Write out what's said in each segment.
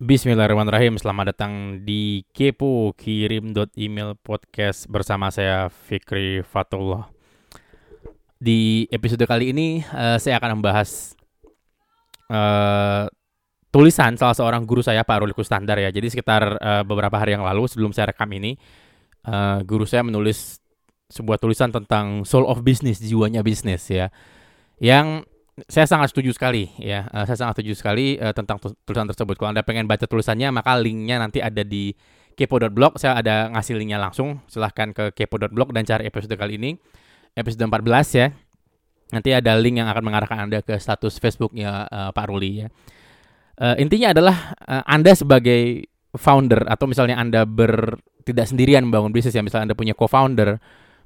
Bismillahirrahmanirrahim. Selamat datang di Kepo Kirim email podcast bersama saya Fikri Fatullah. Di episode kali ini uh, saya akan membahas uh, tulisan salah seorang guru saya Pak Ruli Kustandar ya. Jadi sekitar uh, beberapa hari yang lalu sebelum saya rekam ini, uh, guru saya menulis sebuah tulisan tentang soul of business, jiwanya bisnis ya. Yang saya sangat setuju sekali ya. Uh, saya sangat setuju sekali uh, tentang tulisan tersebut. Kalau Anda pengen baca tulisannya, maka linknya nanti ada di kepo.blog. Saya ada ngasih linknya langsung. Silahkan ke kepo.blog dan cari episode kali ini. Episode 14 ya. Nanti ada link yang akan mengarahkan Anda ke status Facebooknya uh, Pak Ruli ya. Uh, intinya adalah uh, Anda sebagai founder atau misalnya Anda ber tidak sendirian membangun bisnis ya, misalnya Anda punya co-founder,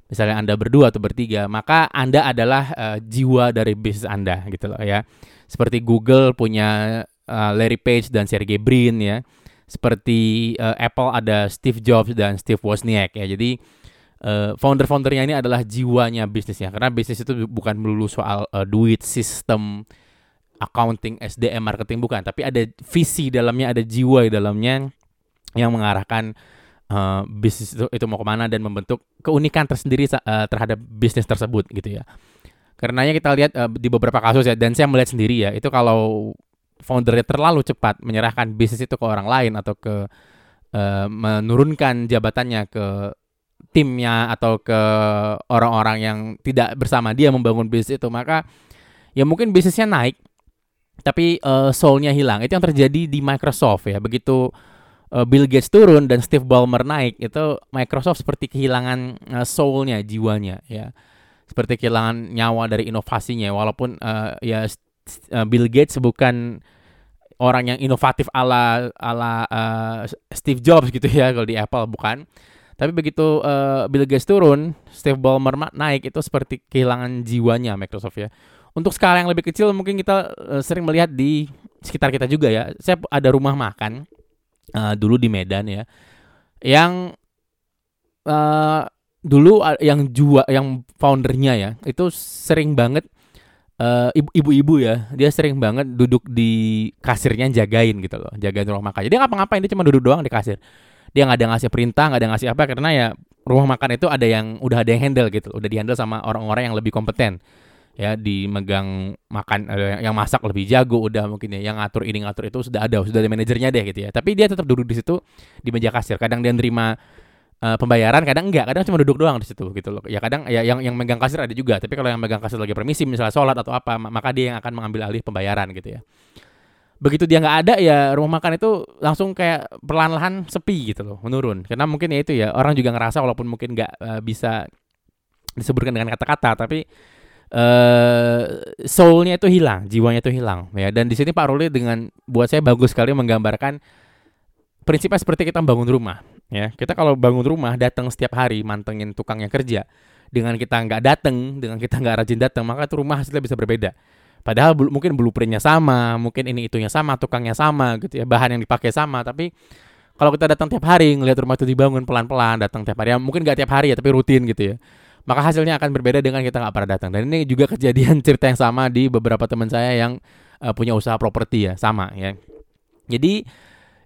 misalnya Anda berdua atau bertiga, maka Anda adalah uh, jiwa dari bisnis Anda gitu loh ya. Seperti Google punya uh, Larry Page dan Sergey Brin ya. Seperti uh, Apple ada Steve Jobs dan Steve Wozniak ya. Jadi uh, founder-foundernya ini adalah jiwanya bisnisnya karena bisnis itu bukan melulu soal uh, duit, sistem, accounting, SDM, marketing bukan, tapi ada visi dalamnya, ada jiwa di dalamnya yang mengarahkan uh, bisnis itu, itu mau ke mana dan membentuk keunikan tersendiri uh, terhadap bisnis tersebut gitu ya. Karenanya kita lihat uh, di beberapa kasus ya dan saya melihat sendiri ya itu kalau foundernya terlalu cepat menyerahkan bisnis itu ke orang lain atau ke uh, menurunkan jabatannya ke timnya atau ke orang-orang yang tidak bersama dia membangun bisnis itu maka ya mungkin bisnisnya naik tapi uh, soulnya hilang itu yang terjadi di Microsoft ya begitu uh, Bill Gates turun dan Steve Ballmer naik itu Microsoft seperti kehilangan uh, soulnya jiwanya ya. Seperti kehilangan nyawa dari inovasinya walaupun uh, ya uh, Bill Gates bukan orang yang inovatif ala ala uh, Steve Jobs gitu ya kalau di Apple bukan. Tapi begitu uh, Bill Gates turun Steve Ballmer naik itu seperti kehilangan jiwanya Microsoft ya. Untuk skala yang lebih kecil mungkin kita uh, sering melihat di sekitar kita juga ya. Saya ada rumah makan uh, dulu di Medan ya. Yang uh, dulu yang jua yang foundernya ya itu sering banget uh, ibu-ibu ya dia sering banget duduk di kasirnya jagain gitu loh jagain rumah makan. Jadi ngapa-ngapain dia cuma duduk doang di kasir. Dia nggak ada ngasih perintah nggak ada ngasih apa karena ya rumah makan itu ada yang udah ada yang handle gitu udah dihandle sama orang-orang yang lebih kompeten ya di megang makan uh, yang masak lebih jago udah mungkin ya yang ngatur ini ngatur itu sudah ada sudah ada manajernya deh gitu ya. Tapi dia tetap duduk di situ di meja kasir. Kadang dia nerima uh, pembayaran kadang enggak kadang cuma duduk doang di situ gitu loh. Ya kadang ya yang yang megang kasir ada juga tapi kalau yang megang kasir lagi permisi misalnya sholat atau apa maka dia yang akan mengambil alih pembayaran gitu ya. Begitu dia nggak ada ya rumah makan itu langsung kayak perlahan-lahan sepi gitu loh menurun. Karena mungkin ya itu ya orang juga ngerasa walaupun mungkin nggak uh, bisa disebutkan dengan kata-kata tapi uh, soulnya itu hilang, jiwanya itu hilang ya. Dan di sini Pak Ruli dengan buat saya bagus sekali menggambarkan prinsipnya seperti kita bangun rumah ya. Kita kalau bangun rumah datang setiap hari mantengin tukang yang kerja. Dengan kita nggak datang, dengan kita nggak rajin datang, maka itu rumah hasilnya bisa berbeda. Padahal mungkin blueprintnya sama, mungkin ini itunya sama, tukangnya sama gitu ya, bahan yang dipakai sama, tapi kalau kita datang tiap hari ngelihat rumah itu dibangun pelan-pelan, datang tiap hari, ya mungkin nggak tiap hari ya, tapi rutin gitu ya maka hasilnya akan berbeda dengan kita nggak pernah datang. Dan ini juga kejadian cerita yang sama di beberapa teman saya yang uh, punya usaha properti ya, sama ya. Jadi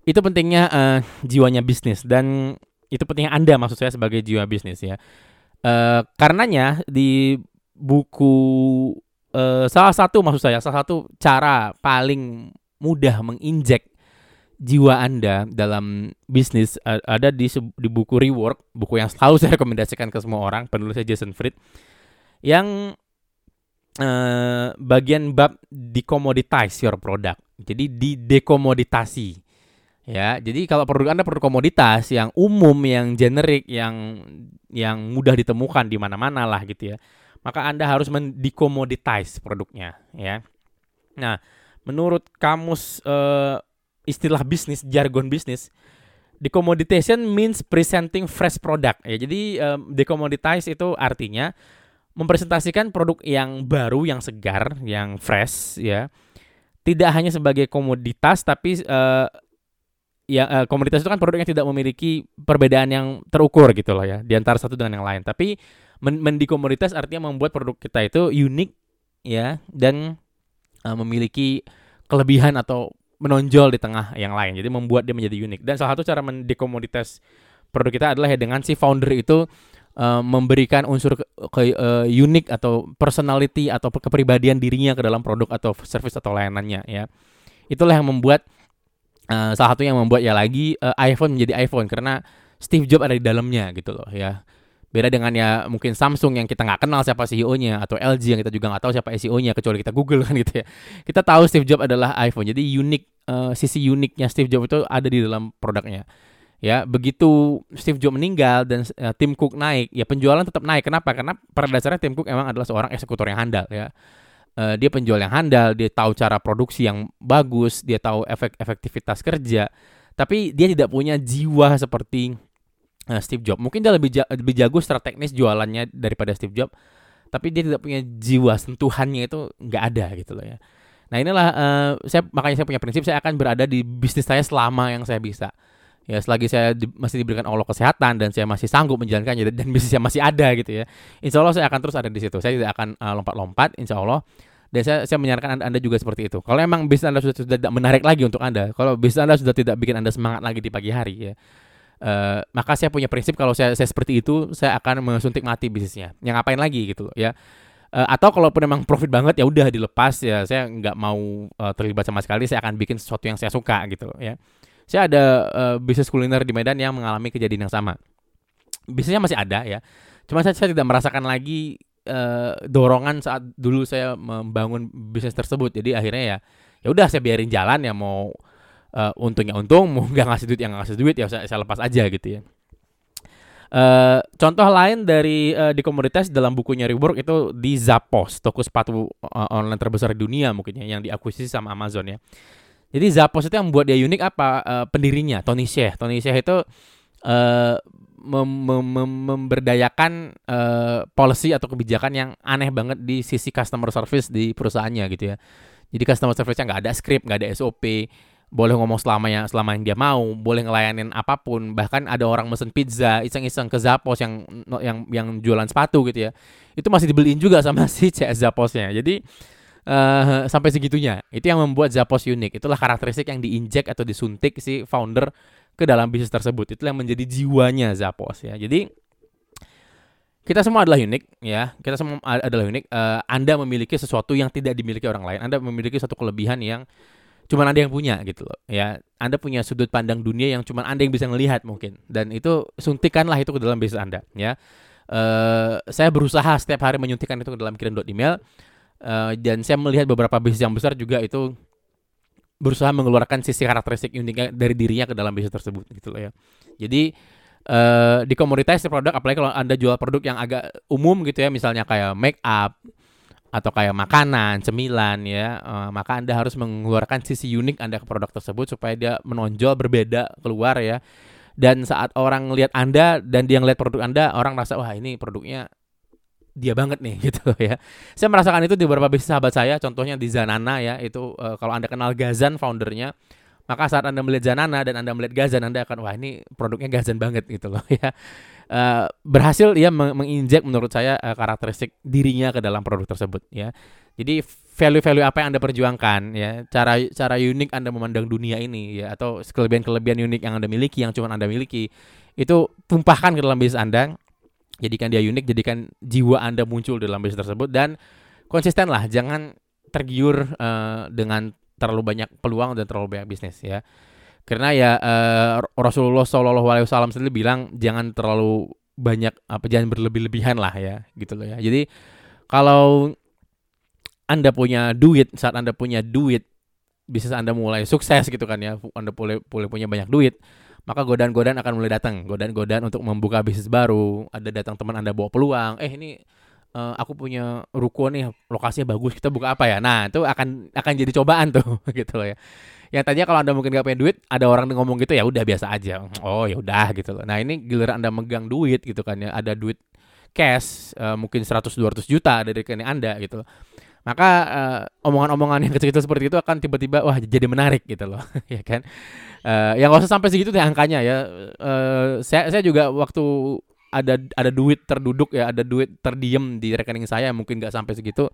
itu pentingnya uh, jiwanya bisnis dan itu pentingnya Anda maksud saya sebagai jiwa bisnis ya. Uh, karenanya di buku uh, salah satu maksud saya salah satu cara paling mudah menginjek jiwa Anda dalam bisnis ada di di buku Rework, buku yang selalu saya rekomendasikan ke semua orang, penulisnya Jason Fried, yang uh, bagian bab decommoditize your product. Jadi di dekomoditasi. Ya, jadi kalau produk Anda produk komoditas yang umum, yang generik, yang yang mudah ditemukan di mana-mana lah gitu ya. Maka Anda harus mendekomoditize produknya, ya. Nah, menurut kamus uh, istilah bisnis, jargon bisnis, decommoditization means presenting fresh product. Ya, jadi um, decommoditize itu artinya mempresentasikan produk yang baru, yang segar, yang fresh ya. Tidak hanya sebagai komoditas tapi uh, ya uh, komoditas itu kan produk yang tidak memiliki perbedaan yang terukur gitu loh ya di antara satu dengan yang lain. Tapi men mendekomoditas artinya membuat produk kita itu unik ya dan uh, memiliki kelebihan atau menonjol di tengah yang lain. Jadi membuat dia menjadi unik. Dan salah satu cara mendekomoditas produk kita adalah ya dengan si founder itu uh, memberikan unsur ke, ke uh, unik atau personality atau kepribadian dirinya ke dalam produk atau service atau layanannya ya. Itulah yang membuat uh, salah satu yang membuat ya lagi uh, iPhone menjadi iPhone karena Steve Jobs ada di dalamnya gitu loh ya. Beda dengan ya mungkin Samsung yang kita nggak kenal siapa CEO-nya atau LG yang kita juga nggak tahu siapa CEO-nya kecuali kita Google kan gitu ya. Kita tahu Steve Jobs adalah iPhone. Jadi unik uh, sisi uniknya Steve Jobs itu ada di dalam produknya. Ya, begitu Steve Jobs meninggal dan uh, Tim Cook naik, ya penjualan tetap naik. Kenapa? Karena pada dasarnya Tim Cook emang adalah seorang eksekutor yang handal ya. Uh, dia penjual yang handal, dia tahu cara produksi yang bagus, dia tahu efek efektivitas kerja. Tapi dia tidak punya jiwa seperti uh, Steve Jobs. Mungkin dia lebih ja lebih jago secara teknis jualannya daripada Steve Jobs, tapi dia tidak punya jiwa sentuhannya itu nggak ada gitu loh ya. Nah inilah uh, saya makanya saya punya prinsip saya akan berada di bisnis saya selama yang saya bisa. Ya selagi saya di, masih diberikan Allah kesehatan dan saya masih sanggup menjalankannya dan bisnisnya masih ada gitu ya. Insya Allah saya akan terus ada di situ. Saya tidak akan uh, lompat-lompat. Insya Allah dan saya, saya menyarankan anda, anda juga seperti itu. Kalau memang bisnis anda sudah, sudah tidak menarik lagi untuk anda, kalau bisnis anda sudah tidak bikin anda semangat lagi di pagi hari ya, Uh, maka saya punya prinsip kalau saya, saya seperti itu saya akan mensuntik mati bisnisnya. Yang ngapain lagi gitu loh ya. Uh, atau kalaupun memang profit banget ya udah dilepas ya saya nggak mau uh, terlibat sama sekali saya akan bikin sesuatu yang saya suka gitu loh ya. Saya ada uh, bisnis kuliner di Medan yang mengalami kejadian yang sama. Bisnisnya masih ada ya. Cuma saya, saya tidak merasakan lagi uh, dorongan saat dulu saya membangun bisnis tersebut. Jadi akhirnya ya ya udah saya biarin jalan ya mau uh, untungnya untung mau nggak ngasih duit yang ngasih duit ya saya, saya lepas aja gitu ya Uh, contoh lain dari uh, di komoditas dalam bukunya Rework itu di Zappos, toko sepatu uh, online terbesar di dunia mungkin ya yang diakuisisi sama Amazon ya. Jadi Zappos itu yang membuat dia unik apa? Uh, pendirinya Tony Hsieh. Tony Hsieh itu uh, mem mem memberdayakan uh, policy atau kebijakan yang aneh banget di sisi customer service di perusahaannya gitu ya. Jadi customer service-nya nggak ada script, nggak ada SOP, boleh ngomong selama yang selama yang dia mau, boleh ngelayanin apa pun. Bahkan ada orang mesen pizza iseng-iseng ke Zappos yang yang yang jualan sepatu gitu ya. Itu masih dibeliin juga sama si CS Zapposnya. Jadi uh, sampai segitunya. Itu yang membuat Zappos unik. Itulah karakteristik yang diinjek atau disuntik si founder ke dalam bisnis tersebut. Itu yang menjadi jiwanya Zappos ya. Jadi kita semua adalah unik ya kita semua adalah unik uh, anda memiliki sesuatu yang tidak dimiliki orang lain anda memiliki satu kelebihan yang cuman Anda yang punya gitu loh. Ya, Anda punya sudut pandang dunia yang cuman Anda yang bisa melihat mungkin. Dan itu suntikanlah itu ke dalam bisnis Anda, ya. Uh, saya berusaha setiap hari menyuntikkan itu ke dalam kirim email uh, dan saya melihat beberapa bisnis yang besar juga itu berusaha mengeluarkan sisi karakteristik uniknya dari dirinya ke dalam bisnis tersebut gitu loh ya. Jadi uh, di komoditas produk apalagi kalau Anda jual produk yang agak umum gitu ya misalnya kayak make up atau kayak makanan, cemilan ya, uh, maka Anda harus mengeluarkan sisi unik Anda ke produk tersebut supaya dia menonjol berbeda keluar ya. Dan saat orang lihat Anda dan dia ngeliat produk Anda, orang merasa wah ini produknya dia banget nih gitu ya. Saya merasakan itu di beberapa bisnis sahabat saya, contohnya di Zanana ya, itu uh, kalau Anda kenal Gazan foundernya, maka saat Anda melihat Zanana dan Anda melihat Gazan, Anda akan wah ini produknya Gazan banget gitu loh ya uh, berhasil ya menginjek menurut saya uh, karakteristik dirinya ke dalam produk tersebut ya. Jadi value-value apa yang Anda perjuangkan ya, cara cara unik Anda memandang dunia ini ya atau kelebihan-kelebihan unik yang Anda miliki yang cuma Anda miliki itu tumpahkan ke dalam bisnis Anda. Jadikan dia unik, jadikan jiwa Anda muncul dalam bisnis tersebut dan konsisten lah, jangan tergiur uh, dengan terlalu banyak peluang dan terlalu banyak bisnis ya. Karena ya uh, Rasulullah Shallallahu Alaihi Wasallam sendiri bilang jangan terlalu banyak apa jangan berlebih-lebihan lah ya gitu loh ya. Jadi kalau anda punya duit saat anda punya duit bisnis anda mulai sukses gitu kan ya anda boleh boleh punya banyak duit maka godaan-godaan akan mulai datang godaan-godaan untuk membuka bisnis baru ada datang teman anda bawa peluang eh ini uh, aku punya ruko nih lokasinya bagus kita buka apa ya? Nah itu akan akan jadi cobaan tuh gitu loh ya. Yang tadinya kalau anda mungkin gak punya duit ada orang ngomong gitu ya udah biasa aja. Oh ya udah gitu loh. Nah ini giliran anda megang duit gitu kan ya ada duit cash uh, mungkin 100-200 juta dari rekening anda gitu maka uh, omongan-omongan yang kecil-kecil seperti itu akan tiba-tiba wah jadi menarik gitu loh ya kan? Uh, yang gak usah sampai segitu deh angkanya ya. Uh, saya saya juga waktu ada ada duit terduduk ya ada duit terdiem di rekening saya mungkin nggak sampai segitu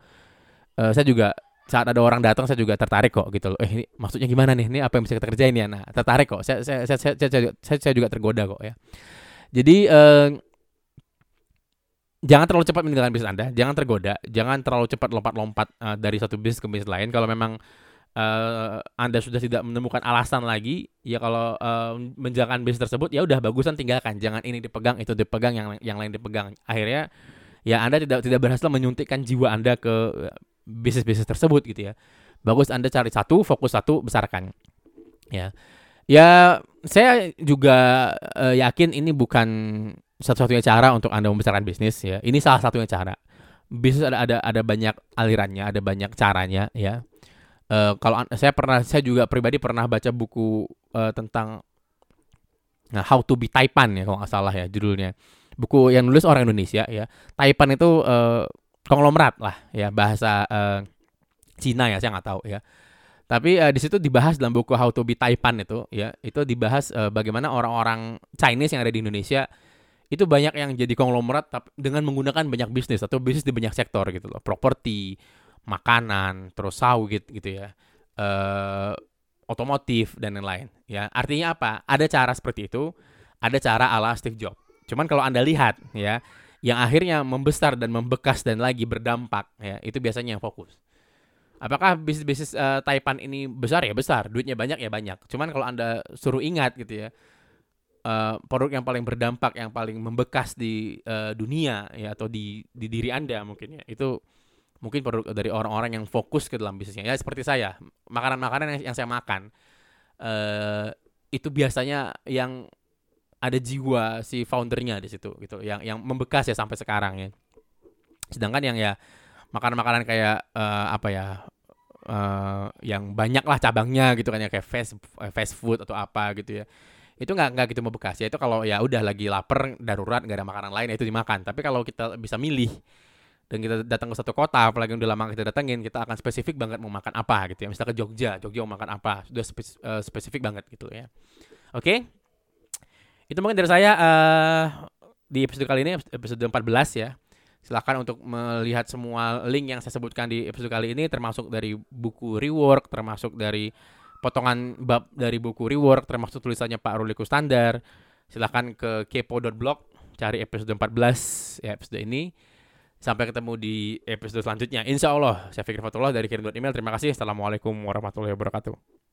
uh, saya juga saat ada orang datang saya juga tertarik kok gitu loh. Eh ini maksudnya gimana nih? Ini apa yang bisa kita kerjain ya? Nah, tertarik kok. Saya saya saya saya, saya, saya, saya juga tergoda kok ya. Jadi eh, jangan terlalu cepat meninggalkan bisnis Anda, jangan tergoda, jangan terlalu cepat lompat-lompat uh, dari satu bisnis ke bisnis lain. Kalau memang uh, Anda sudah tidak menemukan alasan lagi, ya kalau uh, menjalankan bisnis tersebut ya udah bagusan tinggalkan. Jangan ini dipegang, itu dipegang, yang yang lain dipegang. Akhirnya ya Anda tidak tidak berhasil menyuntikkan jiwa Anda ke bisnis-bisnis tersebut gitu ya. Bagus Anda cari satu, fokus satu, besarkan. Ya. Ya, saya juga uh, yakin ini bukan satu-satunya cara untuk Anda membesarkan bisnis ya. Ini salah satunya cara. Bisnis ada ada ada banyak alirannya, ada banyak caranya ya. Uh, kalau saya pernah saya juga pribadi pernah baca buku uh, tentang nah, How to be Taipan ya kalau nggak salah ya judulnya. Buku yang nulis orang Indonesia ya. Taipan itu uh, konglomerat lah ya bahasa uh, Cina ya saya nggak tahu ya. Tapi uh, di situ dibahas dalam buku How to be Taipan itu ya, itu dibahas uh, bagaimana orang-orang Chinese yang ada di Indonesia itu banyak yang jadi konglomerat tapi dengan menggunakan banyak bisnis atau bisnis di banyak sektor gitu loh properti makanan terus sawit gitu ya uh, otomotif dan lain-lain ya. Artinya apa? Ada cara seperti itu ada cara ala Steve Jobs. Cuman kalau anda lihat ya yang akhirnya membesar dan membekas dan lagi berdampak ya itu biasanya yang fokus. Apakah bisnis bisnis uh, Taipan ini besar? Ya besar duitnya banyak ya banyak. Cuman kalau anda suruh ingat gitu ya uh, produk yang paling berdampak, yang paling membekas di uh, dunia ya atau di di diri Anda mungkin ya. Itu mungkin produk dari orang-orang yang fokus ke dalam bisnisnya. Ya seperti saya, makanan-makanan yang, yang saya makan uh, itu biasanya yang ada jiwa si foundernya di situ gitu, yang yang membekas ya sampai sekarang ya. Sedangkan yang ya makanan-makanan kayak uh, apa ya uh, yang banyak lah cabangnya gitu kan ya kayak fast fast food atau apa gitu ya itu nggak nggak gitu membekas ya itu kalau ya udah lagi lapar darurat nggak ada makanan lain ya itu dimakan tapi kalau kita bisa milih dan kita datang ke satu kota apalagi udah lama kita datengin kita akan spesifik banget mau makan apa gitu ya misalnya ke Jogja Jogja mau makan apa sudah uh, spesifik banget gitu ya oke okay? itu mungkin dari saya uh, di episode kali ini episode 14 ya silahkan untuk melihat semua link yang saya sebutkan di episode kali ini termasuk dari buku rework termasuk dari potongan bab dari buku rework termasuk tulisannya Pak Ruliku Standar. Silahkan ke kepo.blog cari episode 14 ya episode ini. Sampai ketemu di episode selanjutnya. Insya Allah, saya Fikri Fatullah dari kirim email. Terima kasih. Assalamualaikum warahmatullahi wabarakatuh.